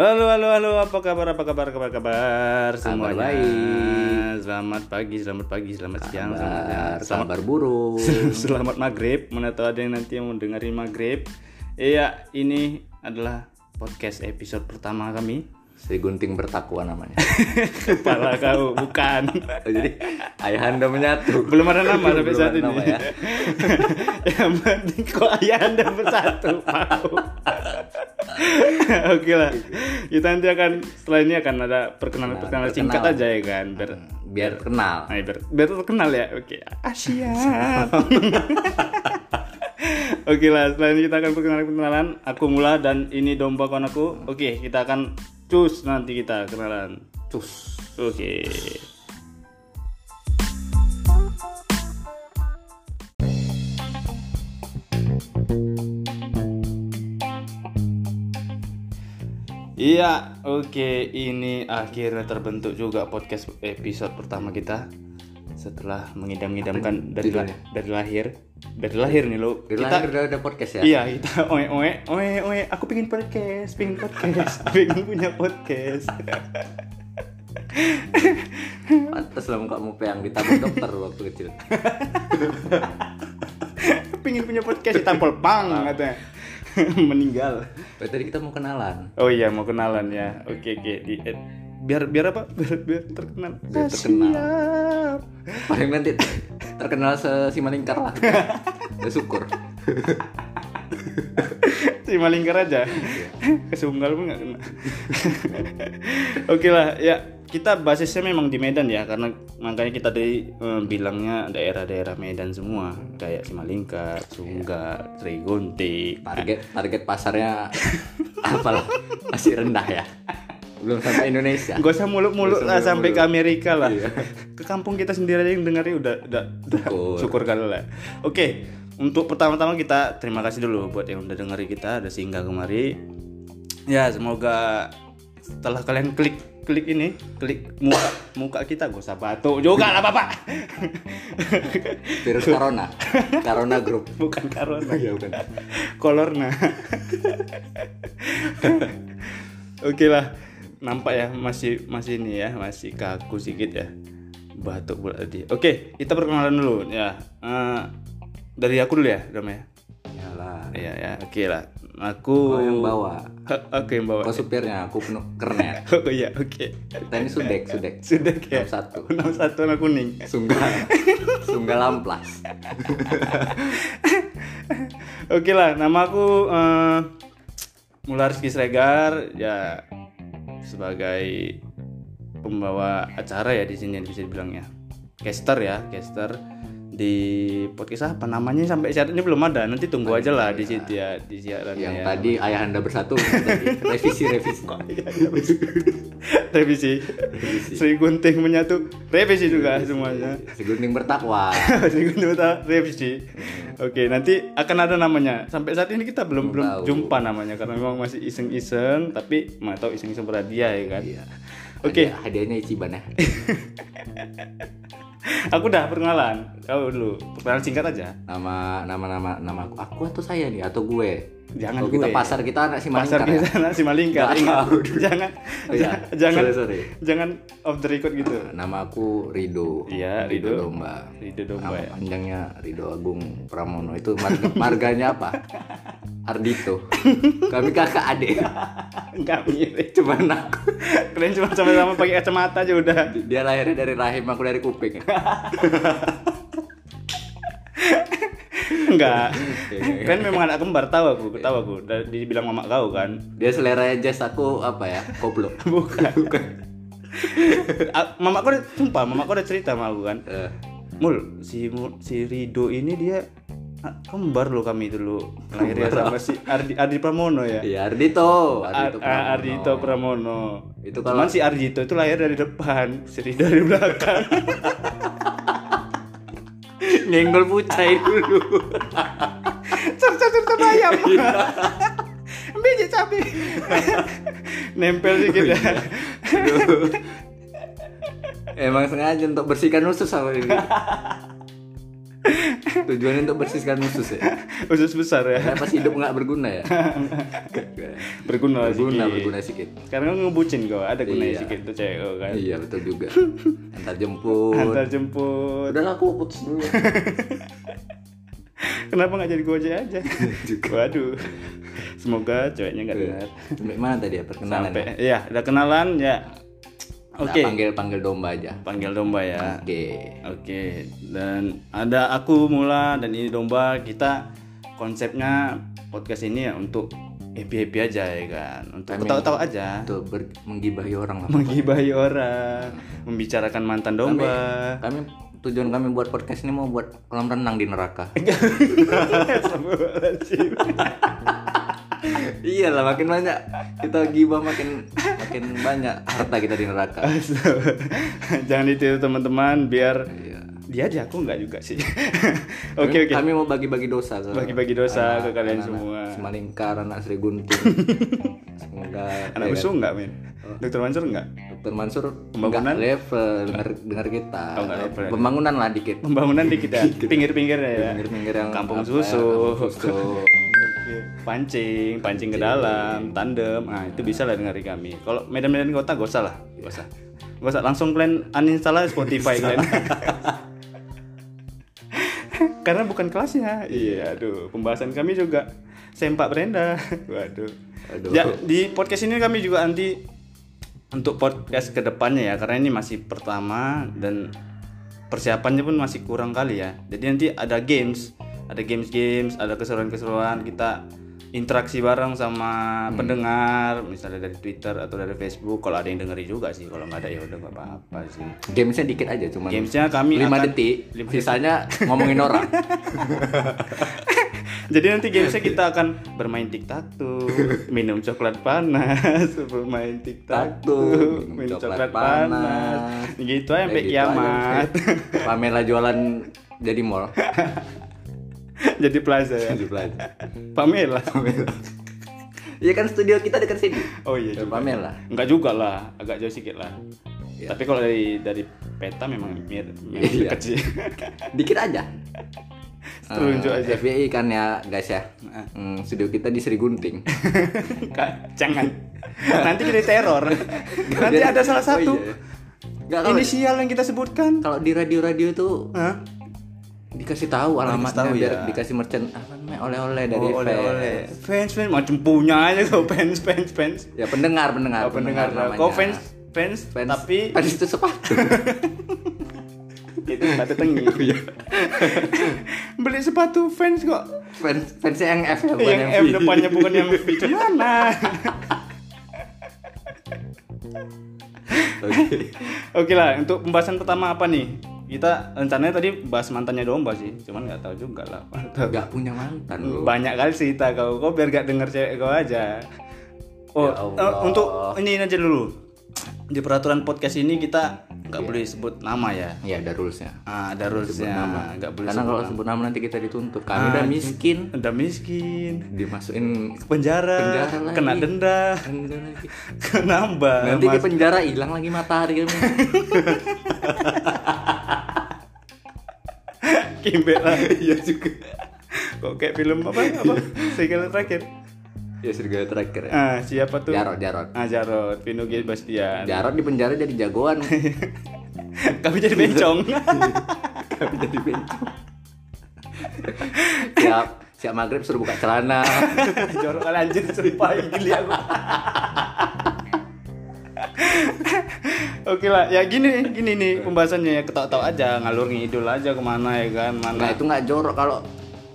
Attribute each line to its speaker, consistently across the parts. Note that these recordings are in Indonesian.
Speaker 1: Halo, halo, halo, apa kabar, apa kabar, kabar, kabar semuanya?
Speaker 2: baik.
Speaker 1: Selamat pagi, selamat pagi, selamat siang, selamat
Speaker 2: Kabar,
Speaker 1: siang, selamat,
Speaker 2: kabar burung.
Speaker 1: selamat maghrib. Mana tahu ada yang nanti yang mau dengerin maghrib. Iya, ini adalah podcast episode pertama kami.
Speaker 2: Sri Gunting bertakwa namanya.
Speaker 1: Kepala kau, bukan.
Speaker 2: Jadi ayahanda menyatu.
Speaker 1: Belum ada nama sampai saat ini.
Speaker 2: nama ya.
Speaker 1: yang penting kok ayah anda bersatu. Oke lah, kita nanti akan setelah ini akan ada perkenalan-perkenalan
Speaker 2: Nah,
Speaker 1: singkat
Speaker 2: perkenal.
Speaker 1: aja ya kan, biar
Speaker 2: Biar kenal.
Speaker 1: Nah, biar, biar terkenal ya. Oke. Siap. Oke lah, setelah ini kita akan perkenalan-perkenalan. Aku mula dan ini domba kawan aku. Oke, kita akan cus nanti kita kenalan.
Speaker 2: Cus.
Speaker 1: Oke. Iya, oke. Ini akhirnya terbentuk juga podcast episode pertama kita setelah mengidam-idamkan dari la- dari lahir, dari lahir nih lo.
Speaker 2: Dari
Speaker 1: Kita
Speaker 2: lahir udah ada podcast ya?
Speaker 1: Iya kita oe oe oe oe aku pengen podcast pengen podcast pengen punya podcast
Speaker 2: Pantes lah kamu peyang ditabuk dokter waktu kecil.
Speaker 1: pengen punya podcast ditampol pang katanya meninggal
Speaker 2: tadi kita mau kenalan.
Speaker 1: oh iya mau kenalan ya oke oke di eh, biar biar apa biar biar terkenal
Speaker 2: Biar terkenal.
Speaker 1: Siap.
Speaker 2: Paling nanti terkenal se Simalingkar lah. Udah syukur.
Speaker 1: si malingkar aja kesunggal pun nggak kena oke lah ya kita basisnya memang di Medan ya karena makanya kita dari eh, bilangnya daerah-daerah Medan semua kayak Simalingkar, Sunggar, Trigunting.
Speaker 2: Target target pasarnya apalah masih rendah ya. Belum sampai Indonesia.
Speaker 1: Gak usah muluk-muluk lah sampai ke. Amerika lah.
Speaker 2: Iya.
Speaker 1: Ke kampung kita sendiri aja yang dengerin udah udah, udah
Speaker 2: Syukur.
Speaker 1: syukur kali lah. Oke, untuk pertama-tama kita terima kasih dulu buat yang udah dengerin kita, udah singgah kemari. Ya, semoga setelah kalian klik klik ini, klik muka muka kita gak usah batuk juga lah Bapak.
Speaker 2: Virus corona. Corona group.
Speaker 1: Bukan corona.
Speaker 2: Iya bukan.
Speaker 1: Kolorna. Oke lah, nampak ya masih masih ini ya masih kaku sedikit ya batuk tadi. Oke, kita perkenalan dulu ya. Eh, dari aku dulu ya, Dom ya.
Speaker 2: Iyalah.
Speaker 1: Iya ya, oke lah. Aku
Speaker 2: Kau yang bawa.
Speaker 1: Oke yang bawa.
Speaker 2: Kau supirnya, aku penuh kernet.
Speaker 1: Oh iya, oke.
Speaker 2: Kita ini sudek, sudek.
Speaker 1: Sudah ya.
Speaker 2: 61.
Speaker 1: 61 warna kuning.
Speaker 2: Sunggal. Sunggal amplas.
Speaker 1: Oke lah, nama aku eh Mula Rizky Sregar ya sebagai pembawa acara ya di sini bisa dibilang ya. Caster ya, caster di podcast apa namanya sampai saat ini belum ada. Nanti tunggu aja lah di situ ya di siaran
Speaker 2: Yang
Speaker 1: ya.
Speaker 2: tadi ayah anda bersatu revisi revisi.
Speaker 1: revisi. Sri Gunting menyatu revisi juga semuanya.
Speaker 2: Gunting bertakwa.
Speaker 1: Sri Gunting Utara, revisi. Oke, nanti akan ada namanya. Sampai saat ini kita belum belum jumpa namanya karena memang masih iseng-iseng, tapi nggak tahu iseng-iseng berhadiah ya kan.
Speaker 2: Iya.
Speaker 1: Oke.
Speaker 2: Hadiah- Hadiahnya Ichiban ya.
Speaker 1: Aku udah perkenalan. Kau dulu. Perkenalan singkat aja.
Speaker 2: Nama nama nama nama aku, aku atau saya nih atau gue?
Speaker 1: Jangan gue.
Speaker 2: kita pasar kita anak
Speaker 1: Pasar
Speaker 2: Simalingkar ya.
Speaker 1: kita anak Simalingkar.
Speaker 2: Nggak
Speaker 1: Ingat. jangan
Speaker 2: Oh iya.
Speaker 1: ja- jangan
Speaker 2: Sorry, sorry.
Speaker 1: jangan off the record gitu.
Speaker 2: Nama aku Rido.
Speaker 1: Iya, Rido.
Speaker 2: Domba.
Speaker 1: Rido Domba
Speaker 2: Nama
Speaker 1: ya.
Speaker 2: panjangnya Rido Agung Pramono itu marga, marganya apa? Ardito. Kami kakak adik.
Speaker 1: Enggak mirip.
Speaker 2: Cuman aku
Speaker 1: Kalian cuma sama-sama pakai kacamata aja udah.
Speaker 2: dia lahirnya dari rahim aku dari kuping.
Speaker 1: Enggak. kan memang anak kembar tahu aku, tahu aku. Dibilang mama kau kan.
Speaker 2: Dia selera jazz aku apa ya? Koplo.
Speaker 1: Bukan. Bukan. mama kau udah, sumpah, mama kau udah cerita sama aku kan.
Speaker 2: Eh,
Speaker 1: Mul, si si Rido ini dia kembar loh kami dulu lahirnya sama si Ardi Ardi Pramono ya.
Speaker 2: Iya Ardito.
Speaker 1: Ar-
Speaker 2: Ardito.
Speaker 1: ah, Ardito Pramono.
Speaker 2: Itu kalau-
Speaker 1: Cuman si Ardito itu lahir dari depan, si Rido dari belakang.
Speaker 2: Nyenggol pucai dulu.
Speaker 1: cerita cerita ayam. Biji cabai. Nempel dikit ya.
Speaker 2: Aduh. Emang sengaja untuk bersihkan usus sama ini. Tujuannya untuk bersihkan usus ya.
Speaker 1: usus besar ya
Speaker 2: Karena pas hidup nggak berguna ya.
Speaker 1: berguna
Speaker 2: berguna,
Speaker 1: sedikit.
Speaker 2: berguna sedikit.
Speaker 1: karena ngebucin kok ada gunanya
Speaker 2: Iya.
Speaker 1: sedikit tuh cewek kan
Speaker 2: Iya betul juga. Antar jemput.
Speaker 1: antar jemput
Speaker 2: Udah aku putus dulu.
Speaker 1: kenapa nggak jadi gojek aja waduh semoga ceweknya nggak dengar
Speaker 2: Sampai mana tadi ya perkenalan?
Speaker 1: sampai ya udah kenalan ya
Speaker 2: Nah,
Speaker 1: oke
Speaker 2: panggil panggil domba aja.
Speaker 1: panggil domba ya
Speaker 2: Oke.
Speaker 1: Oke, dan ada aku Mula dan ini Domba. Kita konsepnya podcast ini ya untuk happy happy aja ya kan, untuk
Speaker 2: Kami-
Speaker 1: ketawa-tawa aja,
Speaker 2: Untuk ber- menggibahi orang lah.
Speaker 1: menggibahi orang, membicarakan mantan domba.
Speaker 2: Kami tujuan kami buat podcast ini mau buat kolam renang di neraka. Iya lah makin banyak kita gibah makin makin banyak harta kita di neraka.
Speaker 1: Jangan itu teman-teman, biar
Speaker 2: Iya.
Speaker 1: dia aja aku nggak juga sih. Oke oke.
Speaker 2: Kami mau bagi-bagi dosa
Speaker 1: Bagi-bagi dosa ke kalian
Speaker 2: anak-anak
Speaker 1: semua.
Speaker 2: Semalingkar, anak Sri Gunting. Semoga
Speaker 1: Anak
Speaker 2: ya
Speaker 1: usul nggak, Min? Dokter Mansur nggak?
Speaker 2: Dokter Mansur
Speaker 1: Pembangunan?
Speaker 2: level dengar dengar kita.
Speaker 1: Oh, nggak level.
Speaker 2: Pembangunan lah dikit.
Speaker 1: Pembangunan dikit ya, pinggir-pinggirnya ya.
Speaker 2: Pinggir-pinggir yang
Speaker 1: Kampung
Speaker 2: ya,
Speaker 1: susu.
Speaker 2: kampung susu.
Speaker 1: Oke. Pancing, pancing ke dalam, tandem. Nah, itu bisa lah dengerin kami. Kalau medan-medan kota gak usah lah. Gak usah. Gak usah langsung kalian uninstall aja Spotify kalian. Karena bukan kelasnya. Iya, aduh. Pembahasan kami juga sempak Brenda. Waduh.
Speaker 2: Aduh.
Speaker 1: Ya, di podcast ini kami juga nanti untuk podcast ke depannya ya, karena ini masih pertama dan persiapannya pun masih kurang kali ya. Jadi nanti ada games, ada games-games, ada keseruan-keseruan kita interaksi bareng sama pendengar, misalnya dari Twitter atau dari Facebook. Kalau ada yang dengeri juga sih, kalau nggak ada ya udah nggak apa-apa sih.
Speaker 2: Gamesnya dikit aja cuman
Speaker 1: Gamesnya kami
Speaker 2: 5
Speaker 1: akan-
Speaker 2: detik,
Speaker 1: lima
Speaker 2: sisanya ngomongin orang.
Speaker 1: Jadi nanti gamesnya kita akan bermain tic-tac tuh, minum coklat panas, bermain tic-tac tuh, minum coklat, panas. Gitu aja sampai
Speaker 2: gitu
Speaker 1: kiamat.
Speaker 2: aja. Pamela jualan jadi mall.
Speaker 1: Jadi plaza ya.
Speaker 2: Di Plaza.
Speaker 1: Pamela.
Speaker 2: Iya kan studio kita dekat sini.
Speaker 1: Oh iya
Speaker 2: Ya,
Speaker 1: juga.
Speaker 2: Pamela.
Speaker 1: Enggak juga lah, agak jauh sedikit lah.
Speaker 2: Iya.
Speaker 1: Tapi kalau dari dari peta memang mir, memang
Speaker 2: Iya.
Speaker 1: dekat sih.
Speaker 2: Dikit aja.
Speaker 1: Terunjuk
Speaker 2: Eh,
Speaker 1: aja.
Speaker 2: FBI kan ya guys ya. Hmm, studio kita di Sri Gunting.
Speaker 1: Kak, jangan. Nanti jadi teror. Nanti ada salah satu
Speaker 2: Oh, iya. Nggak, kalau,
Speaker 1: inisial yang kita sebutkan.
Speaker 2: kalau di radio-radio itu
Speaker 1: Hah?
Speaker 2: Dikasih tahu alamatnya
Speaker 1: tahu
Speaker 2: biar
Speaker 1: ya.
Speaker 2: dikasih merchant apa namanya oleh-oleh dari
Speaker 1: Oh, oleh-oleh.
Speaker 2: fans.
Speaker 1: Fans fans macam punya aja kok fans fans fans.
Speaker 2: Ya pendengar pendengar.
Speaker 1: Oh, pendengar
Speaker 2: namanya.
Speaker 1: Kok fans fans,
Speaker 2: Fans,
Speaker 1: tapi
Speaker 2: fans itu sepatu.
Speaker 1: itu sepatu tengi.
Speaker 2: Iya.
Speaker 1: Beli sepatu fans kok.
Speaker 2: fans fansnya yang F ya bukan
Speaker 1: yang F depannya bukan yang V mana?
Speaker 2: Oke.
Speaker 1: Oke lah, untuk pembahasan pertama apa nih? Kita rencananya tadi bahas mantannya domba sih, cuman nggak tahu juga lah.
Speaker 2: Gak punya mantan lu.
Speaker 1: Banyak kali cerita kau, kau biar gak denger cewek kau aja. Oh,
Speaker 2: Ya Allah.
Speaker 1: eh, untuk ini aja dulu. Di peraturan podcast ini kita nggak boleh sebut nama ya.
Speaker 2: Iya ada rulesnya.
Speaker 1: Ah, ada rulesnya, nggak boleh
Speaker 2: Karena
Speaker 1: sebut
Speaker 2: kalau
Speaker 1: nama.
Speaker 2: sebut nama nanti kita dituntut. Kami
Speaker 1: Ah,
Speaker 2: udah miskin,
Speaker 1: Udah miskin,
Speaker 2: dimasukin
Speaker 1: ke penjara,
Speaker 2: Penjara lagi.
Speaker 1: kena denda,
Speaker 2: lagi.
Speaker 1: nambah.
Speaker 2: Nanti
Speaker 1: Mas-
Speaker 2: di penjara hilang lagi matahari kami.
Speaker 1: Kimbe lah. Iya juga. Kok kayak film apa? Apa? Segala terakhir.
Speaker 2: ya serigala terakhir ya.
Speaker 1: Ah, siapa tuh?
Speaker 2: Jarot, Jarot.
Speaker 1: Ah, Jarot, Vino G. Bastian.
Speaker 2: Jarot di penjara jadi jagoan.
Speaker 1: Kami jadi bencong.
Speaker 2: Kami jadi bencong. siap, siap maghrib suruh buka celana.
Speaker 1: Jorok kali anjir sumpah gili aku. Oke lah, ya gini gini nih pembahasannya ya ketawa-tawa aja, ngalur ngidul aja ke mana ya kan,
Speaker 2: Nah
Speaker 1: mana
Speaker 2: itu nggak jorok kalau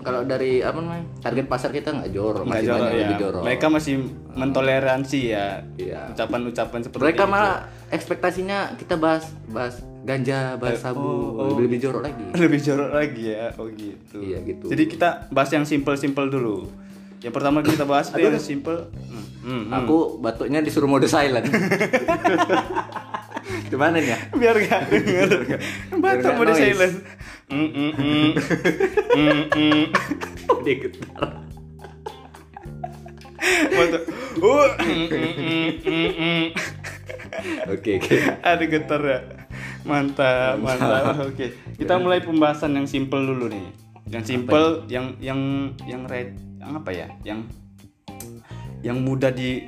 Speaker 2: kalau dari apa namanya target pasar kita nggak jorok
Speaker 1: nggak
Speaker 2: masih
Speaker 1: jorok
Speaker 2: banyak
Speaker 1: ya.
Speaker 2: lebih jorok.
Speaker 1: Mereka masih mentoleransi ya
Speaker 2: Iya.
Speaker 1: ucapan-ucapan seperti
Speaker 2: Mereka
Speaker 1: itu.
Speaker 2: malah ekspektasinya kita bahas bahas ganja, bahas sabu,
Speaker 1: oh,
Speaker 2: lebih, lebih jorok lagi.
Speaker 1: lebih jorok lagi ya, oh gitu.
Speaker 2: Iya, gitu.
Speaker 1: Jadi kita bahas yang simple-simple dulu. Yang pertama kita bahas itu yang simple. Hmm, hmm, hmm.
Speaker 2: Aku batuknya disuruh mode silent. Gimana ya?
Speaker 1: biar gak denger batuk mode
Speaker 2: noise.
Speaker 1: silent Mm, mm, mm. Mm, mm.
Speaker 2: Dia getar.
Speaker 1: batuk Uh, mm, mm, mm.
Speaker 2: Oke oke.
Speaker 1: ada getar ya mantap mantap oke kita mulai pembahasan yang simple dulu nih yang simple yang yang yang red yang apa ya yang yang mudah di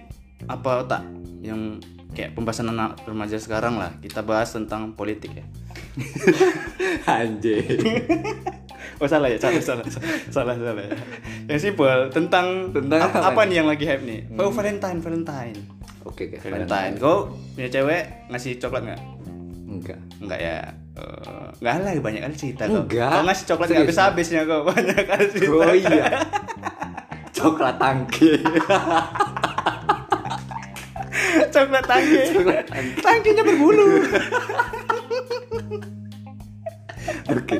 Speaker 1: apa tak yang kayak pembahasan anak remaja sekarang lah kita bahas tentang politik ya
Speaker 2: Anjing.
Speaker 1: oh salah ya salah salah salah salah ya. yang simple tentang
Speaker 2: Tentang
Speaker 1: apa,
Speaker 2: apa
Speaker 1: nih yang lagi hype nih oh Valentine Valentine
Speaker 2: Oke, oke.
Speaker 1: Valentine kau punya cewek ngasih coklat nggak
Speaker 2: Enggak.
Speaker 1: Enggak ya Enggak lah banyak kali cerita kau
Speaker 2: Enggak.
Speaker 1: kau ngasih coklat nggak habis habisnya kau banyak kali cerita
Speaker 2: Oh iya. Coklat tangki.
Speaker 1: Coklat tangki tangkinya berbulu
Speaker 2: Oke.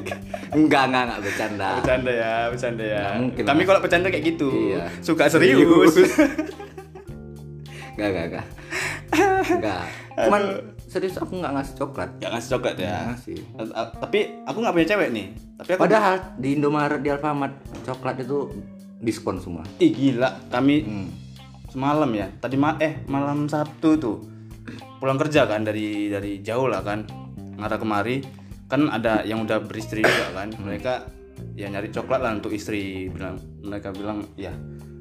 Speaker 2: Enggak, enggak, enggak bercanda.
Speaker 1: bercanda ya bercanda ya
Speaker 2: Nggak mungkin lah.
Speaker 1: kalau bercanda kayak gitu
Speaker 2: Iya.
Speaker 1: suka serius
Speaker 2: Enggak, enggak, enggak. Enggak. Cuman serius aku enggak ngasih coklat.
Speaker 1: Gak ngasih coklat ya
Speaker 2: Nggak ngasih.
Speaker 1: Tapi aku nggak punya cewek nih tapi aku
Speaker 2: Padahal di Indomaret di Alfamart coklat itu diskon semua.
Speaker 1: ih gila kami
Speaker 2: Hmm.
Speaker 1: Semalam ya? Tadi ma eh malam Sabtu tuh. Pulang kerja kan dari dari jauh lah kan. Ngarah kemari. Kan ada yang udah beristri juga kan. Mereka ya nyari coklat lah untuk istri bilang. Mereka bilang ya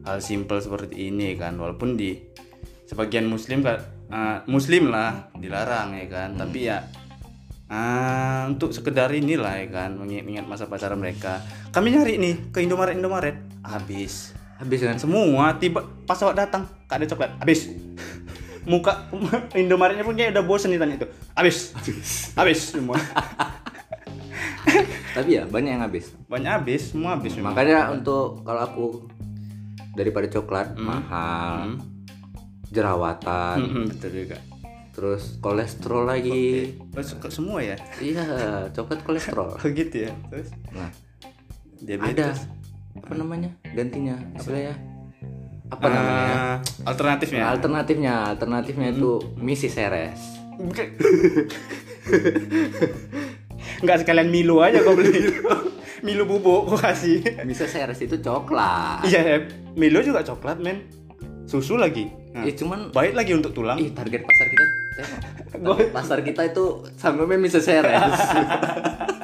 Speaker 1: hal simple seperti ini kan. Walaupun di sebagian muslim kan eh, muslim lah dilarang ya kan. Tapi ya ah, untuk sekedar inilah ya kan mengingat masa pacaran mereka. Kami nyari nih ke Indomaret Indomaret habis
Speaker 2: Habis kan?
Speaker 1: semua tiba pas awak datang gak ada coklat. Habis. Muka Indomaretnya pun kayak udah bosen nih tanya itu habis. Habis semua.
Speaker 2: Tapi ya banyak yang habis.
Speaker 1: banyak habis semua habis memang.
Speaker 2: Makanya untuk kalau aku daripada coklat mahal, jerawatan,
Speaker 1: Hmm, betul juga.
Speaker 2: Terus kolesterol lagi.
Speaker 1: Oh, suka semua ya?
Speaker 2: Iya, coklat kolesterol.
Speaker 1: oh gitu ya terus?
Speaker 2: Nah, ada.
Speaker 1: diabetes
Speaker 2: apa namanya? Gantinya apa ya? Apa namanya?
Speaker 1: Ah, alternatifnya
Speaker 2: Alternatifnya, alternatifnya itu misi seres.
Speaker 1: Nggak sekalian Milo aja kau beli Milo bubuk kau kasih
Speaker 2: Misi seres itu coklat.
Speaker 1: iya Milo juga coklat men susu lagi Nah,
Speaker 2: Eh, cuman
Speaker 1: baik lagi untuk tulang
Speaker 2: ih target pasar kita tengok. Target pasar kita itu sampai misi seres.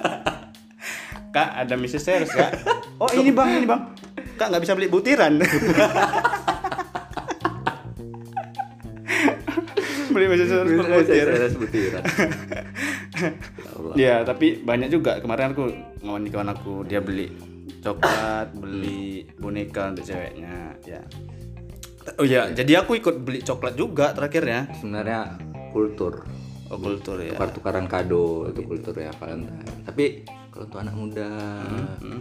Speaker 1: Kak, ada Mrs. Seres, Kak. Oh, ini Bang, ini Bang. Kak nggak bisa beli butiran. beli Mrs. Seres
Speaker 2: butiran. Ya Allah.
Speaker 1: Ya, tapi banyak juga. Kemarin aku ngawan kawan aku, dia beli coklat, beli boneka untuk ceweknya, ya. Oh ya, jadi aku ikut beli coklat juga terakhirnya.
Speaker 2: Sebenarnya kultur
Speaker 1: Oh, kultur ya.
Speaker 2: tukar-tukaran kado itu kultur ya Valentine. Tapi kalau untuk anak muda
Speaker 1: Hmm.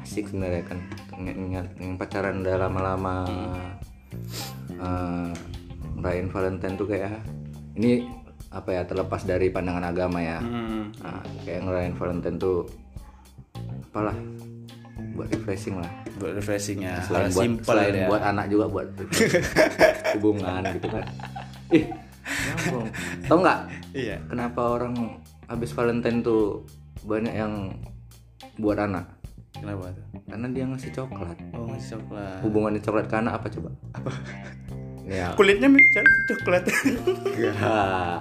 Speaker 2: asik sebenarnya kan ingat yang pacaran udah lama-lama eh, ngerayain Valentine tuh kayak ini apa ya terlepas dari pandangan agama ya.
Speaker 1: Hmm.
Speaker 2: Nah, kayak ngerayain Valentine tuh apalah buat refreshing lah.
Speaker 1: Buat refreshing ya.
Speaker 2: Selain buat
Speaker 1: simple
Speaker 2: selain
Speaker 1: ya.
Speaker 2: buat anak juga buat hubungan gitu kan. Ih. Tau nggak
Speaker 1: Iya.
Speaker 2: kenapa orang habis Valentine tuh banyak yang buat anak?
Speaker 1: Kenapa tuh?
Speaker 2: Karena dia ngasih coklat.
Speaker 1: Oh, masih coklat.
Speaker 2: Hubungannya coklat ke anak apa coba? Apa? Ya,
Speaker 1: Kulitnya macam coklat.
Speaker 2: enggak.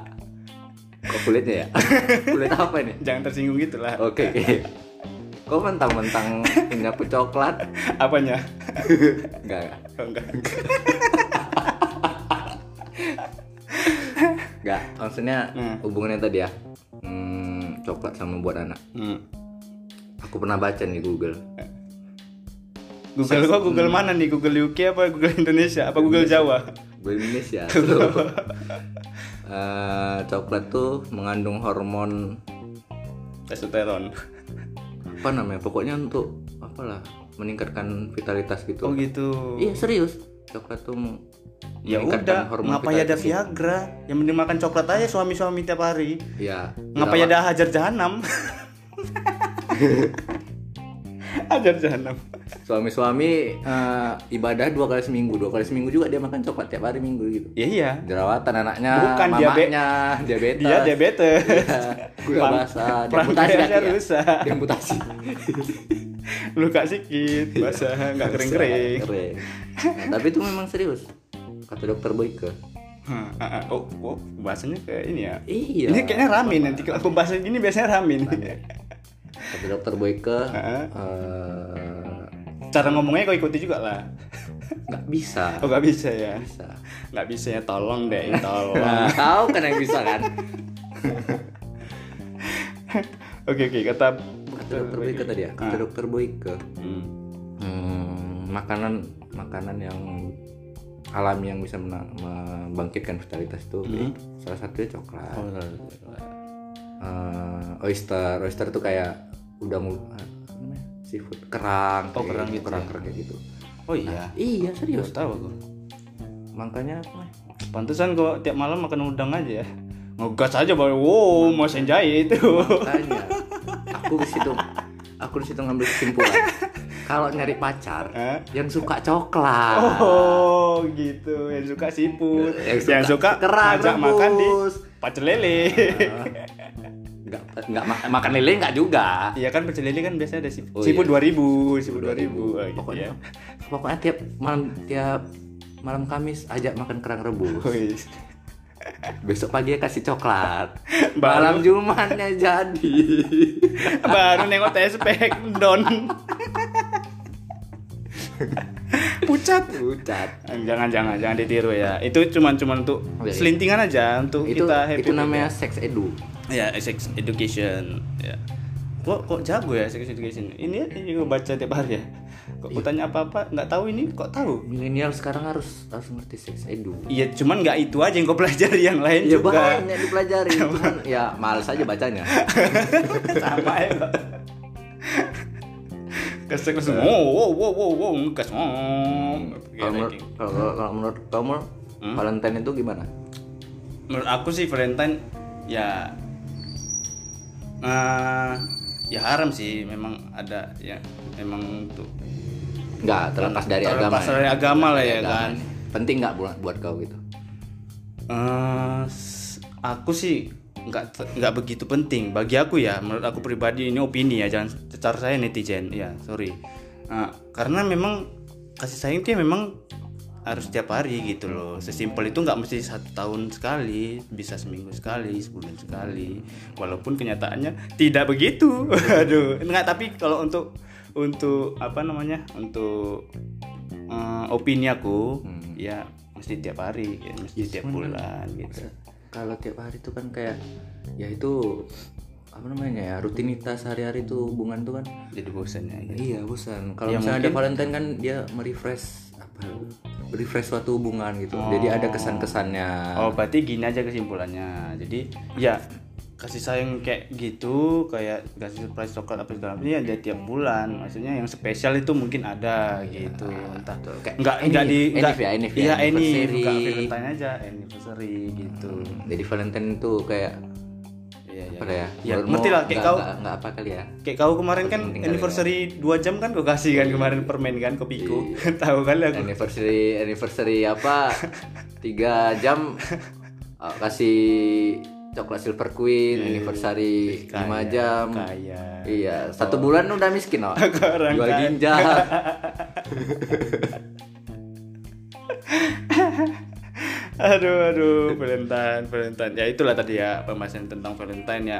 Speaker 2: Kok kulitnya ya? Kulit apa ini?
Speaker 1: Jangan tersinggung gitu lah.
Speaker 2: Oke. Kok mentang-mentang punya aku coklat?
Speaker 1: Apanya?
Speaker 2: Enggak, enggak.
Speaker 1: Oh, enggak.
Speaker 2: Enggak, maksudnya
Speaker 1: Hmm.
Speaker 2: hubungannya tadi ya. Coklat sama buat anak.
Speaker 1: Hmm.
Speaker 2: Aku pernah baca nih Google.
Speaker 1: Google kok Google mana nih? Google UK apa Google Indonesia? Apa Google Jawa?
Speaker 2: Google Indonesia. Eh, coklat tuh mengandung hormon
Speaker 1: Testosteron.
Speaker 2: apa namanya? Pokoknya untuk apalah meningkatkan vitalitas gitu.
Speaker 1: Oh gitu.
Speaker 2: Iya serius. Coklat tuh
Speaker 1: Ya udah, ngapain ada
Speaker 2: vitalitas.
Speaker 1: Viagra? Yang mending makan coklat aja suami-suami tiap hari.
Speaker 2: Iya.
Speaker 1: Ngapain ada hajar jahanam? hajar jahanam.
Speaker 2: Suami-suami eh, ibadah dua kali seminggu, dua kali seminggu juga dia makan coklat tiap hari minggu gitu.
Speaker 1: Ya iya.
Speaker 2: Jerawatan anaknya,
Speaker 1: Bukan, diabe-
Speaker 2: mamanya, diabetes.
Speaker 1: Dia diabetes.
Speaker 2: Iya, gula basah, kaki ya.
Speaker 1: rusak.
Speaker 2: Diamputasi.
Speaker 1: Luka sikit, basah, nggak kering-kering.
Speaker 2: Kering. Nah, tapi itu memang serius. Kata dokter Boyke.
Speaker 1: Hah, ah, ah. Oh, oh, bahasanya ke ini ya.
Speaker 2: Iya.
Speaker 1: Ini kayaknya ramin nanti kalau pembahasan gini biasanya ramin.
Speaker 2: kata dokter Boyke
Speaker 1: Heeh.
Speaker 2: eh,
Speaker 1: Cara ngomongnya kau ikuti juga lah.
Speaker 2: nggak bisa
Speaker 1: Oh nggak bisa ya?
Speaker 2: bisa
Speaker 1: Nggak bisa ya tolong deh, tolong.
Speaker 2: nah, tahu kan yang bisa kan
Speaker 1: Oke oke kata
Speaker 2: kata dokter Boyke tadi ya kata dokter Boyke
Speaker 1: Hmm.
Speaker 2: hmm, makanan makanan yang alami yang bisa mena- membangkitkan vitalitas itu
Speaker 1: Hmm.
Speaker 2: salah satunya coklat
Speaker 1: Oh,
Speaker 2: Eh, oyster oyster tuh kayak udang u- apa namanya? seafood kerang
Speaker 1: Oh, kerang
Speaker 2: gitu, kerang
Speaker 1: ya?
Speaker 2: kerang kayak gitu
Speaker 1: oh iya.
Speaker 2: iya
Speaker 1: Baru
Speaker 2: serius
Speaker 1: tahu aku.
Speaker 2: makanya ya?
Speaker 1: Pantesan kok tiap malam makan udang aja ya. Ngegas aja baru wow mau senjai itu.
Speaker 2: makanya aku di situ aku di situ ngambil kesimpulan kalau nyari pacar
Speaker 1: Hah?
Speaker 2: yang suka coklat
Speaker 1: Oh gitu, yang suka siput,
Speaker 2: Yang
Speaker 1: yang
Speaker 2: suka
Speaker 1: suka,
Speaker 2: kerang
Speaker 1: ajak makan di
Speaker 2: rebus.
Speaker 1: pecel lele.
Speaker 2: nggak nggak ma- makan lele nggak juga
Speaker 1: Iya kan pecel lele kan biasanya ada siput,
Speaker 2: Oh,
Speaker 1: siput
Speaker 2: iya.
Speaker 1: dua ribu, siput dua ribu, oh, gitu
Speaker 2: pokoknya
Speaker 1: ya.
Speaker 2: pokoknya tiap malam tiap malam Kamis ajak makan kerang rebus
Speaker 1: Wih.
Speaker 2: besok pagi kasih coklat
Speaker 1: Baru-
Speaker 2: malam Jumatnya jadi
Speaker 1: Baru nengok tespek don. Pucat.
Speaker 2: Pucat.
Speaker 1: Jangan jangan jangan ditiru ya. Itu cuman cuman untuk
Speaker 2: Oh, iya, iya.
Speaker 1: selintingan aja untuk
Speaker 2: itu
Speaker 1: kita happy.
Speaker 2: itu namanya sex edu
Speaker 1: ya sex education ya kok kok jago ya sex education ini ini gue baca tiap hari ya kok
Speaker 2: Iya.
Speaker 1: aku tanya apa apa nggak tahu ini kok tahu
Speaker 2: milenial sekarang harus harus ngerti sex edu
Speaker 1: iya cuman nggak itu aja yang kau pelajari yang lain
Speaker 2: ya
Speaker 1: juga
Speaker 2: banyak dipelajari cuman ya males aja bacanya
Speaker 1: sama ya. Kesek kesek oh wow wow wow wow ngegas. Oh
Speaker 2: kalau menurut kalau, menurut kamu
Speaker 1: Hmm?
Speaker 2: Valentine itu gimana?
Speaker 1: Menurut aku sih Valentine ya eh ya haram sih. Memang ada ya memang untuk
Speaker 2: nggak terlepas dari agama
Speaker 1: Terlepas dari agama lah ya
Speaker 2: agama.
Speaker 1: kan.
Speaker 2: penting nggak buat buat kau gitu?
Speaker 1: Eh, s- aku sih nggak nggak begitu penting. Bagi aku ya menurut aku pribadi ini opini ya jangan secara saya netizen ya sorry. Eh, karena memang kasih sayang itu ya memang harus setiap hari gitu loh. Sesimpel itu nggak mesti satu tahun sekali bisa seminggu sekali sebulan sekali. Walaupun kenyataannya tidak begitu. Aduh nggak tapi kalau untuk untuk apa namanya untuk eh, opini aku
Speaker 2: Hmm.
Speaker 1: ya mesti tiap hari ya, mesti tiap bulan gitu
Speaker 2: kalau tiap hari itu kan kayak ya itu apa namanya ya rutinitas hari-hari tuh hubungan tuh kan
Speaker 1: jadi bosan ya gitu.
Speaker 2: iya bosan. Kalau
Speaker 1: Ya,
Speaker 2: misalnya ada Valentine kan dia merefresh apa refresh suatu hubungan gitu. Jadi ada kesan-kesannya.
Speaker 1: Oh berarti gini aja kesimpulannya. Jadi ya kasih sayang kayak gitu kayak kasih surprise coklat apa segala macam ya dia tiap bulan. Maksudnya yang spesial itu mungkin ada gitu. Entah
Speaker 2: betul. Kayak
Speaker 1: nggak nggak di nggak
Speaker 2: ya, Enif ya,
Speaker 1: iya ini nggak Valentine aja anniversary gitu.
Speaker 2: Jadi Valentine itu kayak
Speaker 1: iya iya
Speaker 2: apa ya?
Speaker 1: ya ngerti lah kayak kau
Speaker 2: nggak nggak apa kali ya?
Speaker 1: kayak kau kemarin kan
Speaker 2: kali
Speaker 1: anniversary dua jam kan kau kasih kan kemarin permen kan kopiku
Speaker 2: Iya.
Speaker 1: tahu kali aku.
Speaker 2: Anniversary anniversary apa? Tiga jam uh, kasih coklat silver queen anniversary lima jam.
Speaker 1: kaya.
Speaker 2: Iya satu bulan udah miskin oh.
Speaker 1: Orang
Speaker 2: jual
Speaker 1: kaya.
Speaker 2: ginjal.
Speaker 1: Aduh aduh Valentine Valentine. Ya itulah tadi ya pembahasan tentang Valentine ya.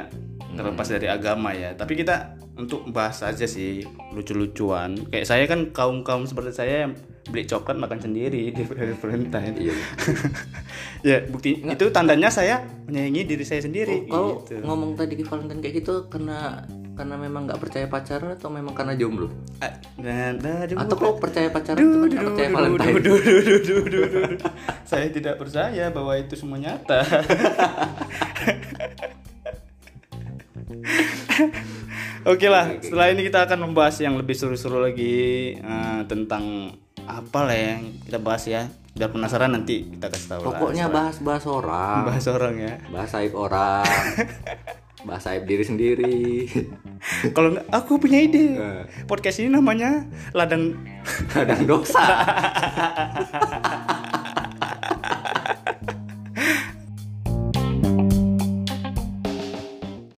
Speaker 1: Terlepas dari agama ya. Tapi kita untuk bahas aja sih lucu-lucuan. Kayak saya kan kaum kaum seperti saya yang beli coklat makan sendiri di hari Valentine
Speaker 2: Iya.
Speaker 1: ya bukti itu tandanya saya menyayangi diri saya sendiri
Speaker 2: kau
Speaker 1: gitu.
Speaker 2: ngomong tadi ke Valentine kayak gitu karena karena memang nggak percaya pacaran atau memang karena jomblo
Speaker 1: Ah, nah, nah,
Speaker 2: atau kau percaya pacaran itu kan nggak percaya Valentine
Speaker 1: Duh, duh, duh, duh, duh, duh, duh. Saya tidak percaya bahwa itu semua nyata. Oke lah, setelah ini kita akan membahas yang lebih seru-seru lagi eh, tentang apa lah yang kita bahas ya. Biar penasaran nanti kita kasih tahu lah.
Speaker 2: pokoknya bahas-bahas orang
Speaker 1: bahas orang ya.
Speaker 2: bahas aib orang bahas aib diri sendiri
Speaker 1: Kalau nggak, aku punya ide.
Speaker 2: Eh.
Speaker 1: Podcast ini namanya ladang
Speaker 2: kadang dosa